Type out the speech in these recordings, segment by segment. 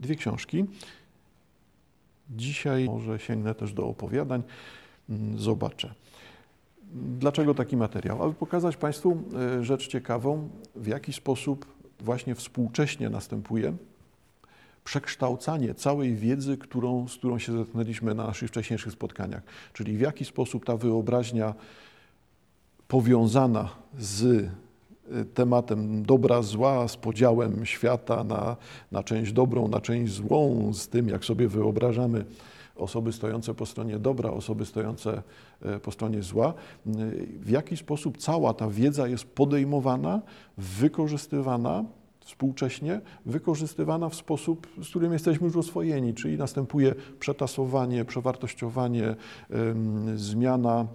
dwie książki. Dzisiaj może sięgnę też do opowiadań, mm, zobaczę. Dlaczego taki materiał? Aby pokazać Państwu e, rzecz ciekawą, w jaki sposób właśnie współcześnie następuje przekształcanie całej wiedzy, którą, z którą się zetknęliśmy na naszych wcześniejszych spotkaniach. Czyli w jaki sposób ta wyobraźnia powiązana z tematem dobra, zła, z podziałem świata na, na część dobrą, na część złą, z tym, jak sobie wyobrażamy osoby stojące po stronie dobra, osoby stojące y, po stronie zła, y, w jaki sposób cała ta wiedza jest podejmowana, wykorzystywana współcześnie wykorzystywana w sposób, z którym jesteśmy już oswojeni, czyli następuje przetasowanie, przewartościowanie, zmiana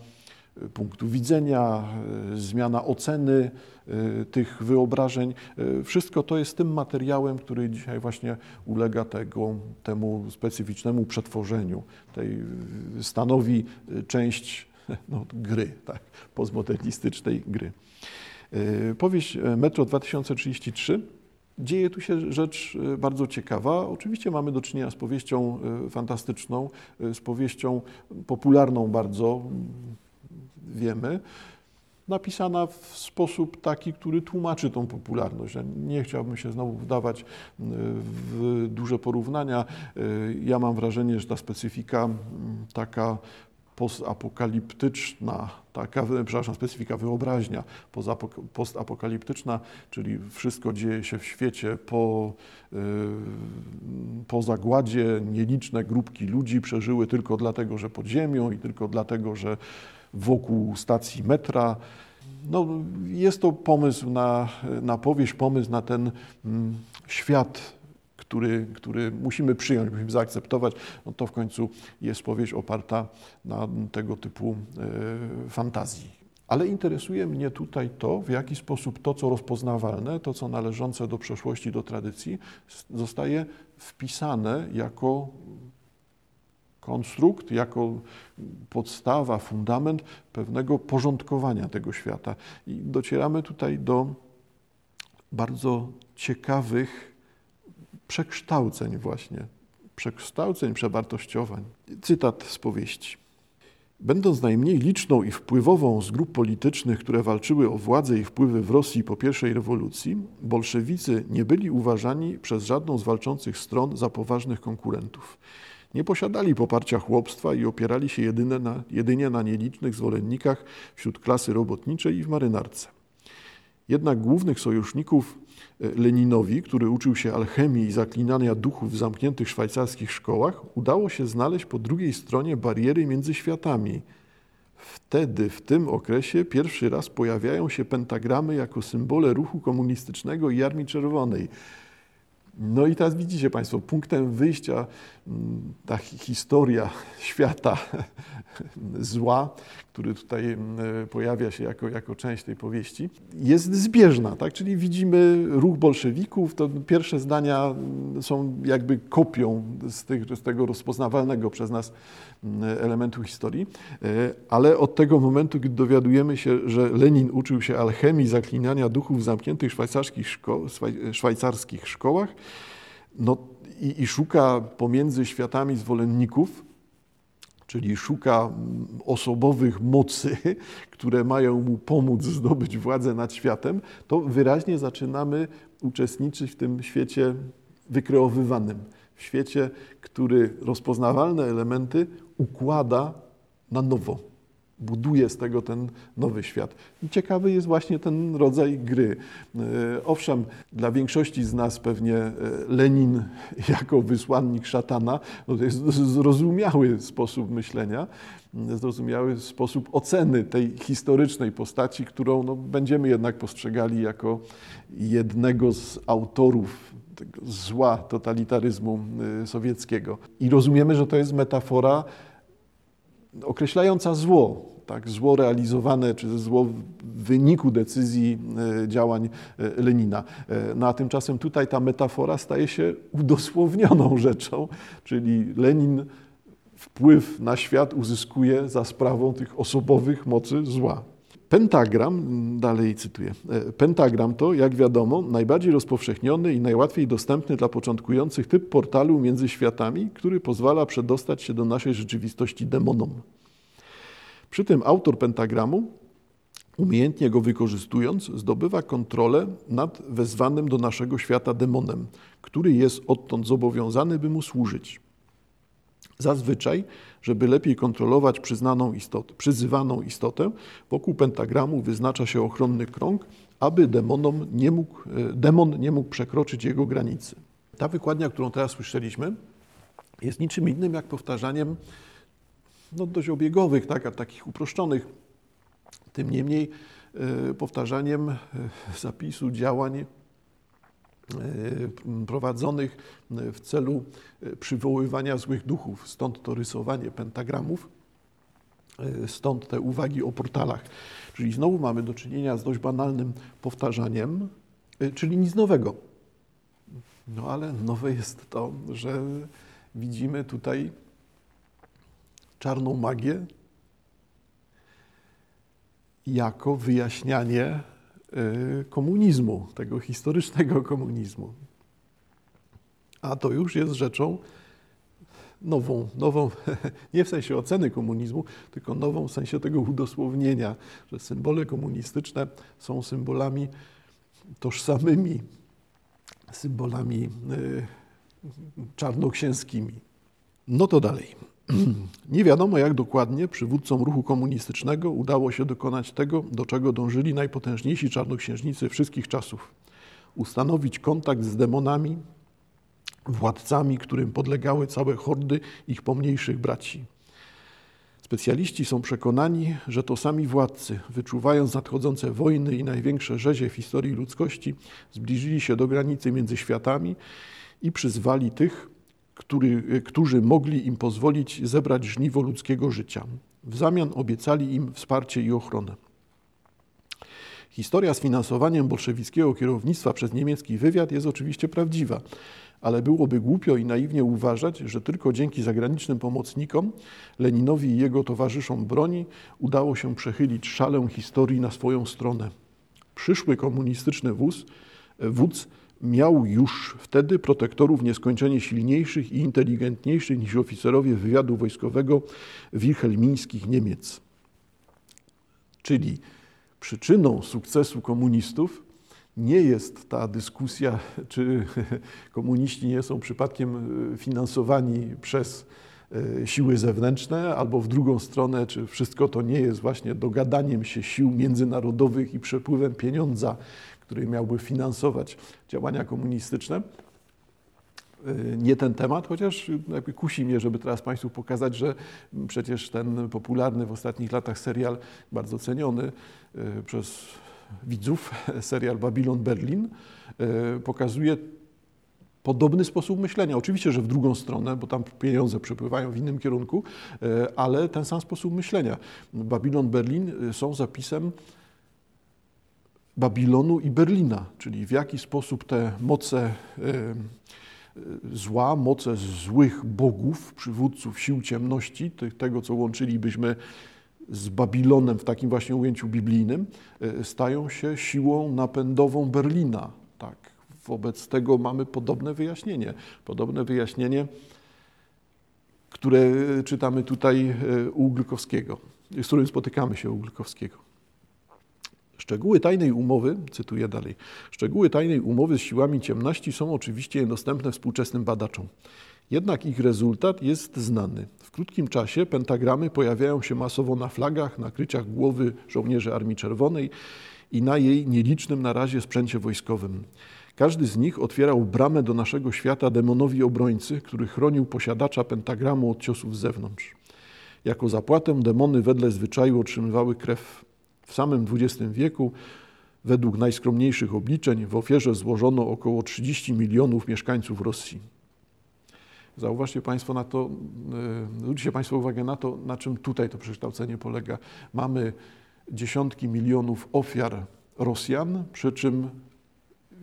punktu widzenia, e, zmiana oceny e, tych wyobrażeń. Wszystko to jest tym materiałem, który dzisiaj właśnie ulega tego, temu specyficznemu przetworzeniu. Tej stanowi część no, gry, tak, postmodernistycznej gry. Powieść Metro 2033 Dzieje tu się rzecz e, bardzo ciekawa. Oczywiście mamy do czynienia z powieścią e, fantastyczną, e, z powieścią popularną bardzo, wiemy, napisana w sposób taki, który tłumaczy tą popularność. Nie chciałbym się znowu wdawać w duże porównania. Ja mam wrażenie, że ta specyfika taka postapokaliptyczna, taka, przepraszam, specyfika wyobraźnia postapokaliptyczna, czyli wszystko dzieje się w świecie po, yy, po zagładzie, nieliczne grupki ludzi przeżyły tylko dlatego, że pod ziemią i tylko dlatego, że wokół stacji metra. No, jest to pomysł na, na powieść, pomysł na ten mm, świat który, który musimy przyjąć, musimy zaakceptować, no to w końcu jest powieść oparta na tego typu e, fantazji. Ale interesuje mnie tutaj to, w jaki sposób to, co rozpoznawalne, to, co należące do przeszłości, do tradycji, zostaje wpisane jako konstrukt, jako podstawa, fundament pewnego porządkowania tego świata. I docieramy tutaj do bardzo ciekawych przekształceń właśnie, przekształceń, przewartościowań. Cytat z powieści. Będąc najmniej liczną i wpływową z grup politycznych, które walczyły o władzę i wpływy w Rosji po pierwszej rewolucji, bolszewicy nie byli uważani przez żadną z walczących stron za poważnych konkurentów. Nie posiadali poparcia chłopstwa i opierali się jedynie na, jedynie na nielicznych zwolennikach wśród klasy robotniczej i w marynarce. Jednak głównych sojuszników e, Leninowi, który uczył się alchemii i zaklinania duchów w zamkniętych szwajcarskich szkołach, udało się znaleźć po drugiej stronie bariery między światami. Wtedy, w tym okresie, pierwszy raz pojawiają się pentagramy jako symbole ruchu komunistycznego i Armii Czerwonej. No i teraz widzicie Państwo, punktem wyjścia mm, ta historia świata zła, który tutaj mm, pojawia się jako, jako część tej powieści, jest zbieżna, tak? Czyli widzimy ruch bolszewików, to pierwsze zdania mm, są jakby kopią z, tych, z tego rozpoznawalnego przez nas elementu historii, e, ale od tego momentu, gdy dowiadujemy się, że Lenin uczył się alchemii zaklinania duchów w zamkniętych szwajcarskich, szko szwajcarskich szkołach, no i, i szuka pomiędzy światami zwolenników, czyli szuka osobowych mocy, które mają mu pomóc zdobyć władzę nad światem, to wyraźnie zaczynamy uczestniczyć w tym świecie wykreowywanym, w świecie, który rozpoznawalne elementy układa na nowo buduje z tego ten nowy świat. I ciekawy jest właśnie ten rodzaj gry. E, owszem, dla większości z nas pewnie e, Lenin jako wysłannik szatana no to jest zrozumiały sposób myślenia, zrozumiały sposób oceny tej historycznej postaci, którą no, będziemy jednak postrzegali jako jednego z autorów zła totalitaryzmu e, sowieckiego. I rozumiemy, że to jest metafora określająca zło, tak, zło realizowane, czy zło w wyniku decyzji e, działań e, Lenina. E, no a tymczasem tutaj ta metafora staje się udosłownioną rzeczą, czyli Lenin wpływ na świat uzyskuje za sprawą tych osobowych mocy zła. Pentagram, dalej cytuję, e, pentagram to, jak wiadomo, najbardziej rozpowszechniony i najłatwiej dostępny dla początkujących typ portalu między światami, który pozwala przedostać się do naszej rzeczywistości demonom. Przy tym autor pentagramu, umiejętnie go wykorzystując, zdobywa kontrolę nad wezwanym do naszego świata demonem, który jest odtąd zobowiązany, by mu służyć. Zazwyczaj, żeby lepiej kontrolować przyznaną istotę, przyzywaną istotę, wokół pentagramu wyznacza się ochronny krąg, aby demonom nie mógł, e, demon nie mógł przekroczyć jego granicy. Ta wykładnia, którą teraz słyszeliśmy, jest niczym innym jak powtarzaniem no, dość obiegowych, tak, takich uproszczonych, tym niemniej e, powtarzaniem e, zapisu działań prowadzonych w celu e, przywoływania złych duchów. Stąd to rysowanie pentagramów, e, stąd te uwagi o portalach. Czyli znowu mamy do czynienia z dość banalnym powtarzaniem, czyli nic nowego. No ale nowe jest to, że widzimy tutaj czarną magię jako wyjaśnianie komunizmu, tego historycznego komunizmu. A to już jest rzeczą nową, nową, nie w sensie oceny komunizmu, tylko nową w sensie tego udosłownienia, że symbole komunistyczne są symbolami tożsamymi, symbolami y, czarnoksięskimi. No to dalej. Nie wiadomo, jak dokładnie przywódcom ruchu komunistycznego udało się dokonać tego, do czego dążyli najpotężniejsi czarnoksiężnicy wszystkich czasów ustanowić kontakt z demonami, władcami, którym podlegały całe hordy ich pomniejszych braci. Specjaliści są przekonani, że to sami władcy, wyczuwając nadchodzące wojny i największe rzezie w historii ludzkości, zbliżyli się do granicy między światami i przyzwali tych, który, którzy mogli im pozwolić zebrać żniwo ludzkiego życia. W zamian obiecali im wsparcie i ochronę. Historia z finansowaniem bolszewickiego kierownictwa przez niemiecki wywiad jest oczywiście prawdziwa, ale byłoby głupio i naiwnie uważać, że tylko dzięki zagranicznym pomocnikom Leninowi i jego towarzyszom broni udało się przechylić szalę historii na swoją stronę. Przyszły komunistyczny wóz, wódz miał już wtedy protektorów nieskończenie silniejszych i inteligentniejszych niż oficerowie wywiadu wojskowego wilhelmińskich Niemiec. Czyli przyczyną sukcesu komunistów nie jest ta dyskusja, czy komuniści nie są przypadkiem e, finansowani przez siły zewnętrzne, albo w drugą stronę, czy wszystko to nie jest właśnie dogadaniem się sił międzynarodowych i przepływem pieniądza, który miałby finansować działania komunistyczne. Y, nie ten temat, chociaż jakby kusi mnie, żeby teraz Państwu pokazać, że przecież ten popularny w ostatnich latach serial, bardzo ceniony y, przez widzów, serial Babylon Berlin, pokazuje podobny sposób myślenia. Oczywiście, że w drugą stronę, bo tam pieniądze przepływają w innym kierunku, ale ten sam sposób myślenia. Babylon Berlin są zapisem Babilonu i Berlina, czyli w jaki sposób te moce zła, moce złych bogów, przywódców sił ciemności, tego co łączylibyśmy z Babilonem w takim właśnie ujęciu biblijnym, e, stają się siłą napędową Berlina. Tak. Wobec tego mamy podobne wyjaśnienie. Podobne wyjaśnienie, które czytamy tutaj e, u Glukowskiego, z którym spotykamy się u Glukowskiego. Szczegóły tajnej umowy, cytuję dalej, szczegóły tajnej umowy z siłami ciemności są oczywiście niedostępne współczesnym badaczom. Jednak ich rezultat jest znany. W krótkim czasie pentagramy pojawiają się masowo na flagach, nakryciach głowy żołnierzy Armii Czerwonej i na jej nielicznym na razie sprzęcie wojskowym. Każdy z nich otwierał bramę do naszego świata demonowi obrońcy, który chronił posiadacza pentagramu od ciosów z zewnątrz. Jako zapłatę demony wedle zwyczaju otrzymywały krew w samym XX wieku według najskromniejszych obliczeń w ofierze złożono około 30 milionów mieszkańców Rosji. Zauważcie Państwo na to, e, zwróćcie Państwo uwagę na to, na czym tutaj to przekształcenie polega. Mamy dziesiątki milionów ofiar Rosjan, przy czym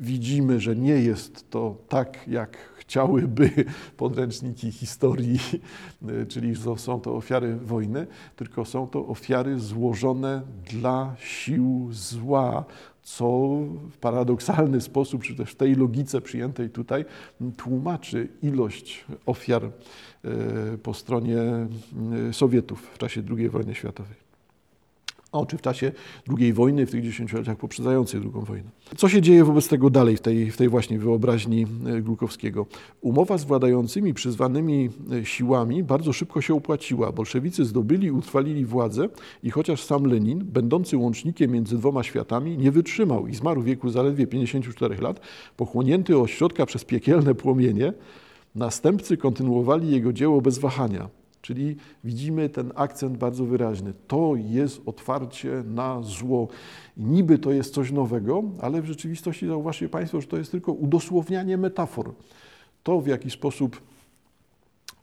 widzimy, że nie jest to tak, jak chciałyby podręczniki historii, czyli są to ofiary wojny, tylko są to ofiary złożone dla sił zła, co w paradoksalny sposób, czy też w tej logice przyjętej tutaj, tłumaczy ilość ofiar e, po stronie e, Sowietów w czasie II wojny światowej. O, czy w czasie II wojny, w tych dziesięcioleciach poprzedzających II wojnę. Co się dzieje wobec tego dalej w tej, w tej właśnie wyobraźni e, Glukowskiego? Umowa z władającymi przyzwanymi siłami bardzo szybko się opłaciła. Bolszewicy zdobyli utrwalili władzę i chociaż sam Lenin, będący łącznikiem między dwoma światami, nie wytrzymał i zmarł w wieku zaledwie 54 lat, pochłonięty od środka przez piekielne płomienie, następcy kontynuowali jego dzieło bez wahania. Czyli widzimy ten akcent bardzo wyraźny. To jest otwarcie na zło. Niby to jest coś nowego, ale w rzeczywistości zauważcie Państwo, że to jest tylko udosłownianie metafor. To, w jaki sposób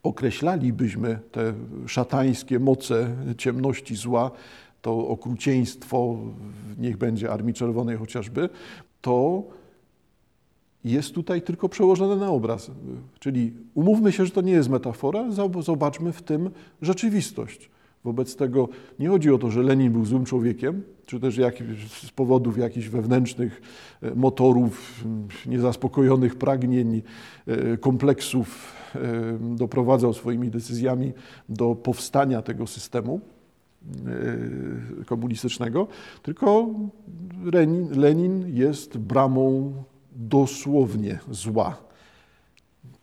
określalibyśmy te szatańskie moce ciemności zła, to okrucieństwo, niech będzie Armii Czerwonej chociażby, to jest tutaj tylko przełożone na obraz. Czyli umówmy się, że to nie jest metafora, zobaczmy w tym rzeczywistość. Wobec tego nie chodzi o to, że Lenin był złym człowiekiem, czy też z powodów jakichś wewnętrznych e, motorów, niezaspokojonych pragnień, e, kompleksów e, doprowadzał swoimi decyzjami do powstania tego systemu komunistycznego, tylko Lenin, Lenin jest bramą dosłownie zła.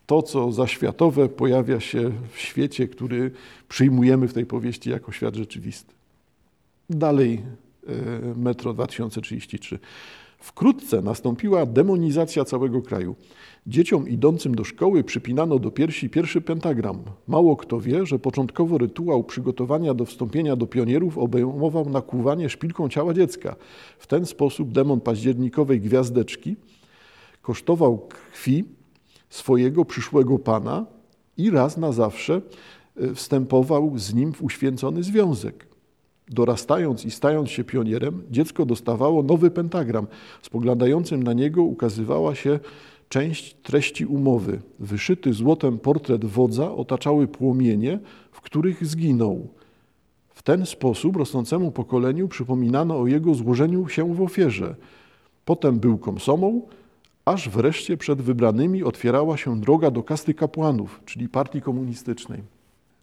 To, co zaświatowe, pojawia się w świecie, który przyjmujemy w tej powieści jako świat rzeczywisty. Dalej, e, Metro 2033. Wkrótce nastąpiła demonizacja całego kraju. Dzieciom idącym do szkoły przypinano do piersi pierwszy pentagram. Mało kto wie, że początkowo rytuał przygotowania do wstąpienia do pionierów obejmował nakłuwanie szpilką ciała dziecka. W ten sposób demon październikowej gwiazdeczki kosztował krwi swojego przyszłego pana i raz na zawsze e, wstępował z nim w uświęcony związek. Dorastając i stając się pionierem, dziecko dostawało nowy pentagram. Spoglądającym na niego ukazywała się część treści umowy. Wyszyty złotem portret wodza otaczały płomienie, w których zginął. W ten sposób rosnącemu pokoleniu przypominano o jego złożeniu się w ofierze. Potem był komsomą, aż wreszcie przed wybranymi otwierała się droga do kasty kapłanów, czyli partii komunistycznej.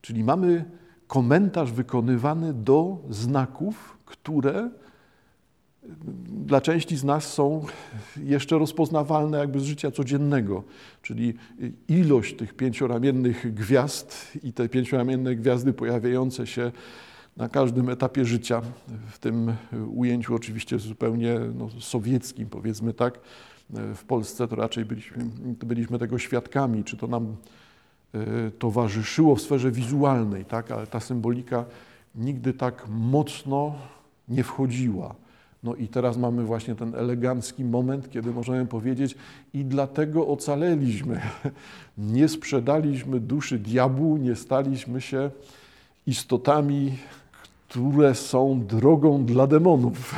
Czyli mamy komentarz wykonywany do znaków, które dla części z nas są jeszcze rozpoznawalne jakby z życia codziennego, czyli ilość tych pięcioramiennych gwiazd i te pięcioramienne gwiazdy pojawiające się na każdym etapie życia, w tym ujęciu oczywiście zupełnie no, sowieckim, powiedzmy tak, w Polsce, to raczej byliśmy, byliśmy tego świadkami, czy to nam e, towarzyszyło w sferze wizualnej, tak? ale ta symbolika nigdy tak mocno nie wchodziła. No i teraz mamy właśnie ten elegancki moment, kiedy możemy powiedzieć i dlatego ocaleliśmy. Nie sprzedaliśmy duszy diabłu, nie staliśmy się istotami, które są drogą dla demonów.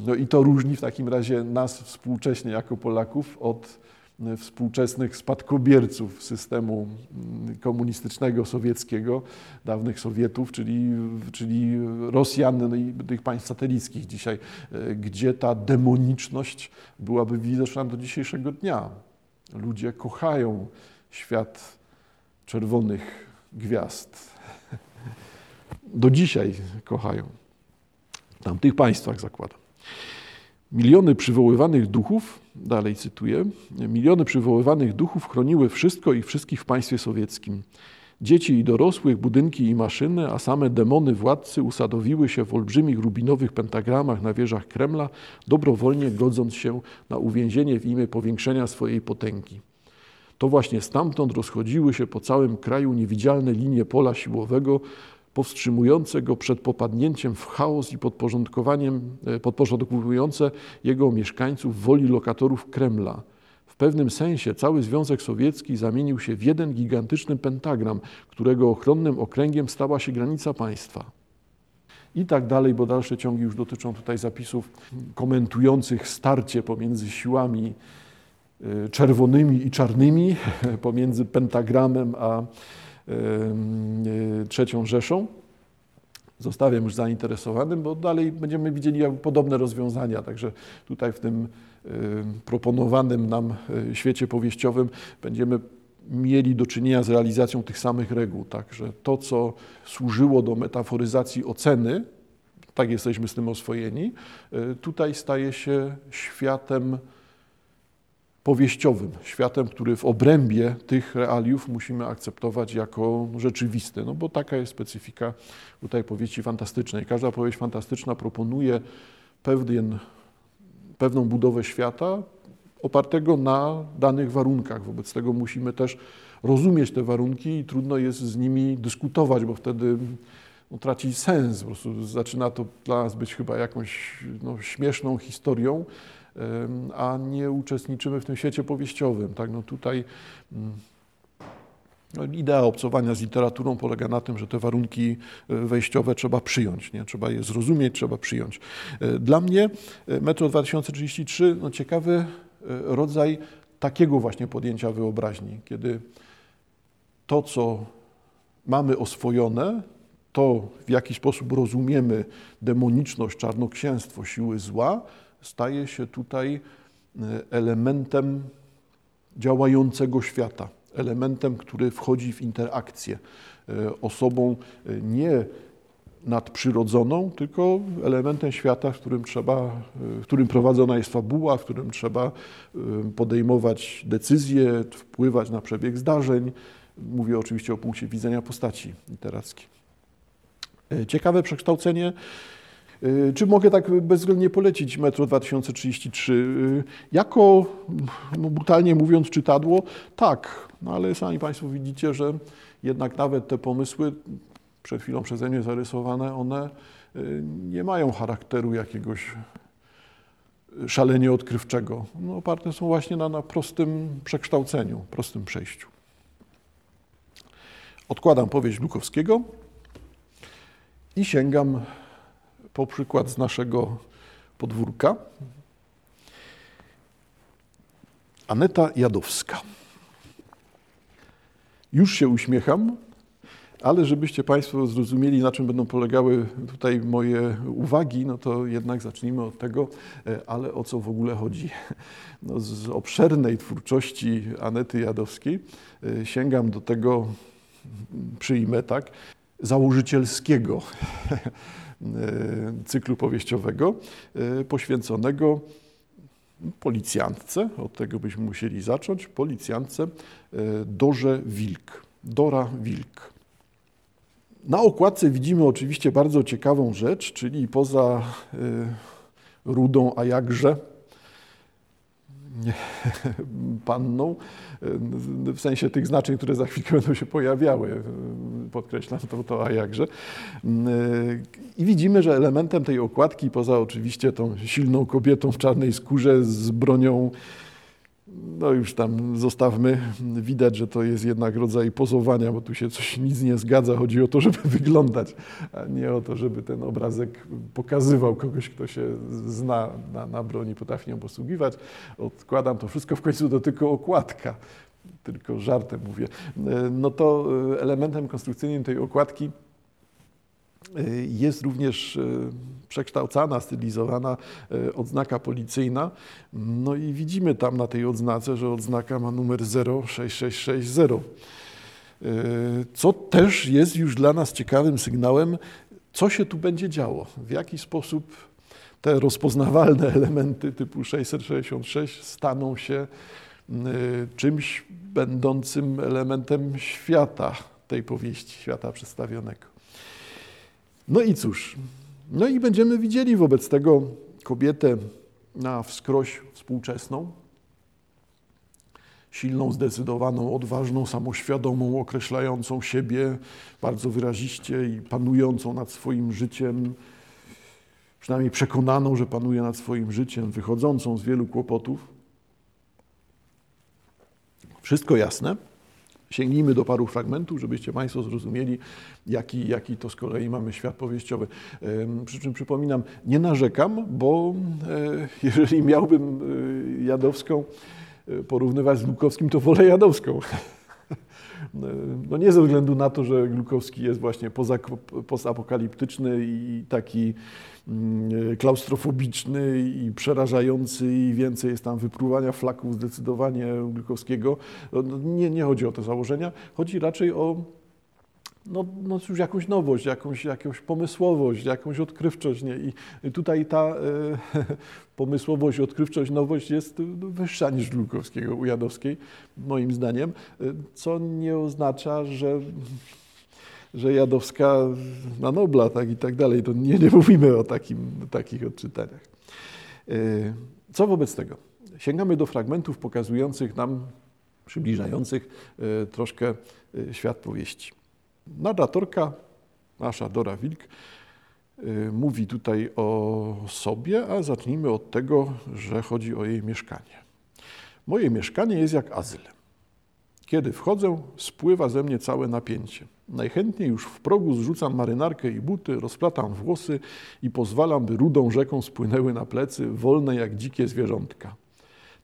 No i to różni w takim razie nas współcześnie jako Polaków od e, współczesnych spadkobierców systemu mm, komunistycznego, sowieckiego, dawnych Sowietów, czyli, czyli Rosjan no i tych państw satelickich dzisiaj, e, gdzie ta demoniczność byłaby widoczna do dzisiejszego dnia. Ludzie kochają świat czerwonych gwiazd. Do dzisiaj kochają. W tamtych państwach zakładam. Miliony przywoływanych duchów, dalej cytuję, miliony przywoływanych duchów chroniły wszystko i wszystkich w państwie sowieckim. Dzieci i dorosłych, budynki i maszyny, a same demony władcy usadowiły się w olbrzymich rubinowych pentagramach na wieżach Kremla, dobrowolnie godząc się na uwięzienie w imię powiększenia swojej potęgi. To właśnie stamtąd rozchodziły się po całym kraju niewidzialne linie pola siłowego, powstrzymujące go przed popadnięciem w chaos i podporządkowaniem, e, podporządkowujące jego mieszkańców woli lokatorów Kremla. W pewnym sensie cały Związek Sowiecki zamienił się w jeden gigantyczny pentagram, którego ochronnym okręgiem stała się granica państwa. I tak dalej, bo dalsze ciągi już dotyczą tutaj zapisów komentujących starcie pomiędzy siłami czerwonymi i czarnymi pomiędzy pentagramem a trzecią Rzeszą. Zostawiam już zainteresowanym, bo dalej będziemy widzieli podobne rozwiązania. Także tutaj w tym proponowanym nam świecie powieściowym będziemy mieli do czynienia z realizacją tych samych reguł. Także to, co służyło do metaforyzacji oceny, tak jesteśmy z tym oswojeni, e, tutaj staje się światem powieściowym, światem, który w obrębie tych realiów musimy akceptować jako rzeczywisty, no bo taka jest specyfika tutaj powieści fantastycznej. Każda powieść fantastyczna proponuje pewien, pewną budowę świata, opartego na danych warunkach. Wobec tego musimy też rozumieć te warunki i trudno jest z nimi dyskutować, bo wtedy no, traci sens. Po prostu zaczyna to dla nas być chyba jakąś no, śmieszną historią, a nie uczestniczymy w tym świecie powieściowym. Tak? No, tutaj mm, no, idea obcowania z literaturą polega na tym, że te warunki e, wejściowe trzeba przyjąć, nie? trzeba je zrozumieć, trzeba przyjąć. E, dla mnie e, Metro 2033 no, ciekawy rodzaj takiego właśnie podjęcia wyobraźni, kiedy to, co mamy oswojone, to w jaki sposób rozumiemy demoniczność, czarnoksięstwo, siły zła, staje się tutaj e, elementem działającego świata, elementem, który wchodzi w interakcję, e, osobą e, nie nadprzyrodzoną, tylko elementem świata, w którym trzeba, w którym prowadzona jest fabuła, w którym trzeba podejmować decyzje, wpływać na przebieg zdarzeń. Mówię oczywiście o punkcie widzenia postaci literackiej. Ciekawe przekształcenie. Czy mogę tak bezwzględnie polecić Metro 2033? Jako, no brutalnie mówiąc, czytadło? Tak, no ale sami Państwo widzicie, że jednak nawet te pomysły przed chwilą przeze mnie zarysowane, one y, nie mają charakteru jakiegoś szalenie odkrywczego. No, oparte są właśnie na, na prostym przekształceniu, prostym przejściu. Odkładam powieść Lukowskiego i sięgam po przykład z naszego podwórka. Aneta Jadowska. Już się uśmiecham, ale żebyście Państwo zrozumieli, na czym będą polegały tutaj moje uwagi, no to jednak zacznijmy od tego, e, ale o co w ogóle chodzi. No z obszernej twórczości Anety Jadowskiej e, sięgam do tego, przyjmę tak, założycielskiego cyklu powieściowego poświęconego policjantce, od tego byśmy musieli zacząć, policjantce Dorze Wilk. Dora Wilk. Na okładce widzimy oczywiście bardzo ciekawą rzecz, czyli poza rudą, a jakże panną, w sensie tych znaczeń, które za chwilkę będą się pojawiały, podkreślam to, to a jakże. I widzimy, że elementem tej okładki, poza oczywiście tą silną kobietą w czarnej skórze z bronią no już tam zostawmy. Widać, że to jest jednak rodzaj pozowania, bo tu się coś nic nie zgadza. Chodzi o to, żeby wyglądać, a nie o to, żeby ten obrazek pokazywał kogoś, kto się zna na, na broni, potrafi nią posługiwać. Odkładam to wszystko w końcu do tylko okładka. Tylko żartem mówię. No to elementem konstrukcyjnym tej okładki Y, jest również y, przekształcana, stylizowana y, odznaka policyjna. No i widzimy tam na tej odznace, że odznaka ma numer 06660. Co też jest już dla nas ciekawym sygnałem, co się tu będzie działo, w jaki sposób te rozpoznawalne elementy typu 666 staną się czymś będącym elementem świata tej powieści, świata przedstawionego. No i cóż, no i będziemy widzieli wobec tego kobietę na wskroś współczesną, silną, zdecydowaną, odważną, samoświadomą, określającą siebie bardzo wyraziście i panującą nad swoim życiem, przynajmniej przekonaną, że panuje nad swoim życiem, wychodzącą z wielu kłopotów. Wszystko jasne. Sięgnijmy do paru fragmentów, żebyście Państwo zrozumieli, jaki, jaki to z kolei mamy świat powieściowy. Przy czym przypominam, nie narzekam, bo e, jeżeli miałbym e, Jadowską porównywać z Glukowskim, to wolę Jadowską. No nie ze względu na to, że Glukowski jest właśnie postapokaliptyczny i taki mm, klaustrofobiczny i przerażający i więcej jest tam wypruwania flaków zdecydowanie Glukowskiego. No, nie, nie chodzi o te założenia, chodzi raczej o no, no już jakąś nowość, jakąś, jakąś pomysłowość, jakąś odkrywczość. Nie? I tutaj ta e, pomysłowość, odkrywczość, nowość jest wyższa niż Glukowskiego u Jadowskiej, moim zdaniem, e, co nie oznacza, że że Jadowska na Nobla tak i tak dalej. To nie, nie mówimy o takim, takich odczytaniach. E, co wobec tego? Sięgamy do fragmentów pokazujących nam, przybliżających troszkę świat powieści. Narratorka, nasza Dora Wilk, y, mówi tutaj o sobie, a zacznijmy od tego, że chodzi o jej mieszkanie. Moje mieszkanie jest jak azyl. Kiedy wchodzę, spływa ze mnie całe napięcie. Najchętniej już w progu zrzucam marynarkę i buty, rozplatam włosy i pozwalam, by rudą rzeką spłynęły na plecy, wolne jak dzikie zwierzątka.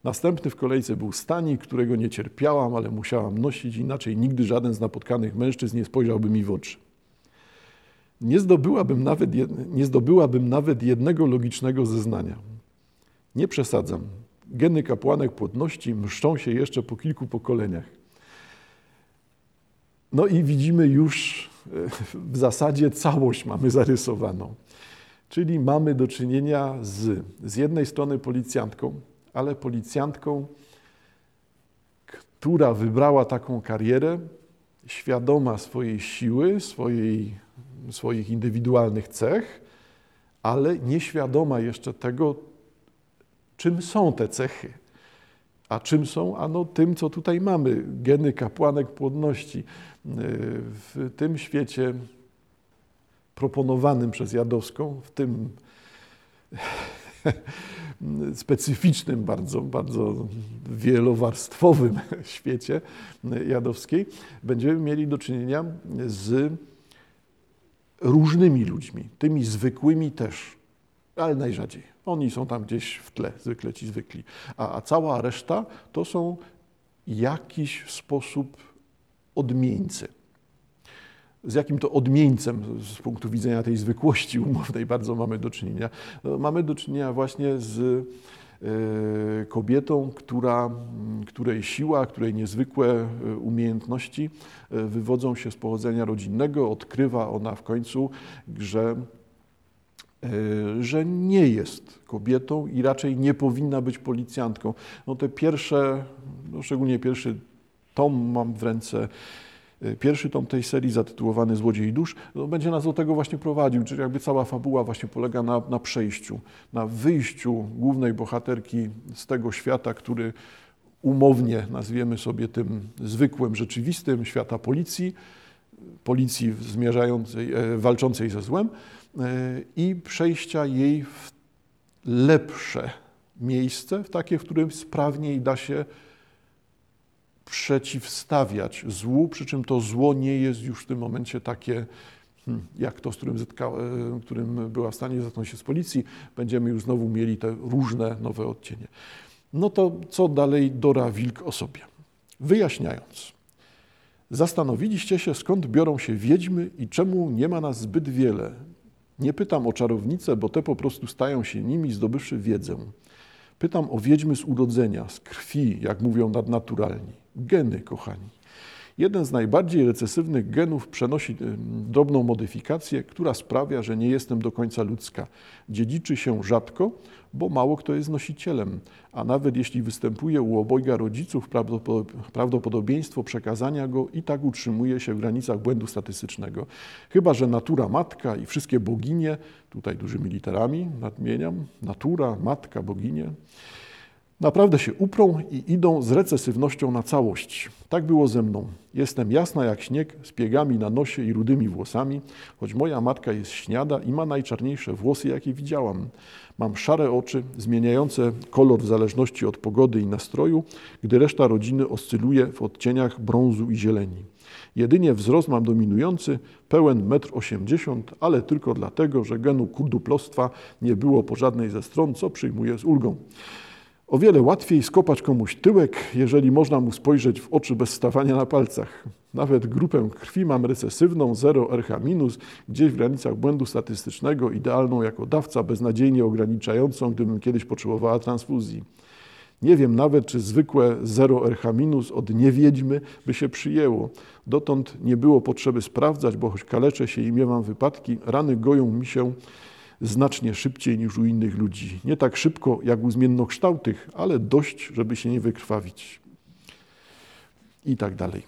Następny w kolejce był Stani, którego nie cierpiałam, ale musiałam nosić, inaczej nigdy żaden z napotkanych mężczyzn nie spojrzałby mi w oczy. Nie zdobyłabym nawet, nie zdobyłabym nawet jednego logicznego zeznania. Nie przesadzam. Geny kapłanek płodności mszczą się jeszcze po kilku pokoleniach. No i widzimy już e, w zasadzie całość mamy zarysowaną. Czyli mamy do czynienia z, z jednej strony policjantką, ale policjantką, która wybrała taką karierę, świadoma swojej siły, swojej, swoich indywidualnych cech, ale nieświadoma jeszcze tego, czym są te cechy. A czym są? Ano tym, co tutaj mamy. Geny kapłanek płodności. W tym świecie proponowanym przez Jadowską, w tym specyficznym, bardzo, bardzo wielowarstwowym świecie jadowskiej, będziemy mieli do czynienia z różnymi ludźmi, tymi zwykłymi też, ale najrzadziej. Oni są tam gdzieś w tle, zwykle ci zwykli. A, a cała reszta to są jakiś sposób odmieńcy z jakim to odmieńcem z punktu widzenia tej zwykłości umownej bardzo mamy do czynienia. No, mamy do czynienia właśnie z e, kobietą, która, której siła, której niezwykłe e, umiejętności e, wywodzą się z pochodzenia rodzinnego. Odkrywa ona w końcu, że, że nie jest kobietą i raczej nie powinna być policjantką. No te pierwsze, no szczególnie pierwszy tom mam w ręce, pierwszy tom tej serii, zatytułowany Złodziej Dusz, no, będzie nas do tego właśnie prowadził, czyli jakby cała fabuła właśnie polega na, na przejściu, na wyjściu głównej bohaterki z tego świata, który umownie nazwiemy sobie tym zwykłym, rzeczywistym, świata policji, policji zmierzającej, e, walczącej ze złem e, i przejścia jej w lepsze miejsce, w takie, w którym sprawniej da się przeciwstawiać złu, przy czym to zło nie jest już w tym momencie takie, hmm, jak to, z którym, zetka, e, którym była w stanie zetknąć się z policji. Będziemy już znowu mieli te różne nowe odcienie. No to co dalej Dora Wilk o sobie? Wyjaśniając. Zastanowiliście się, skąd biorą się wiedźmy i czemu nie ma nas zbyt wiele. Nie pytam o czarownice, bo te po prostu stają się nimi, zdobywszy wiedzę. Pytam o wiedźmy z urodzenia, z krwi, jak mówią nadnaturalni. Geny, kochani. Jeden z najbardziej recesywnych genów przenosi drobną modyfikację, która sprawia, że nie jestem do końca ludzka. Dziedziczy się rzadko, bo mało kto jest nosicielem, a nawet jeśli występuje u obojga rodziców, prawdopodobieństwo przekazania go i tak utrzymuje się w granicach błędu statystycznego. Chyba, że natura matka i wszystkie boginie, tutaj dużymi literami nadmieniam, natura, matka, boginie, Naprawdę się uprą i idą z recesywnością na całość. Tak było ze mną. Jestem jasna jak śnieg, z piegami na nosie i rudymi włosami, choć moja matka jest śniada i ma najczarniejsze włosy, jakie widziałam. Mam szare oczy, zmieniające kolor w zależności od pogody i nastroju, gdy reszta rodziny oscyluje w odcieniach brązu i zieleni. Jedynie wzrost mam dominujący, pełen 1,80 m, ale tylko dlatego, że genu kurduplostwa nie było po żadnej ze stron, co przyjmuję z ulgą. O wiele łatwiej skopać komuś tyłek, jeżeli można mu spojrzeć w oczy bez stawania na palcach. Nawet grupę krwi mam recesywną, 0 RH-, gdzieś w granicach błędu statystycznego, idealną jako dawca, beznadziejnie ograniczającą, gdybym kiedyś potrzebowała transfuzji. Nie wiem nawet, czy zwykłe 0 RH- od niewiedźmy by się przyjęło. Dotąd nie było potrzeby sprawdzać, bo choć kaleczę się i miewam wypadki, rany goją mi się znacznie szybciej niż u innych ludzi. Nie tak szybko jak u zmiennokształtych, ale dość, żeby się nie wykrwawić. I tak dalej.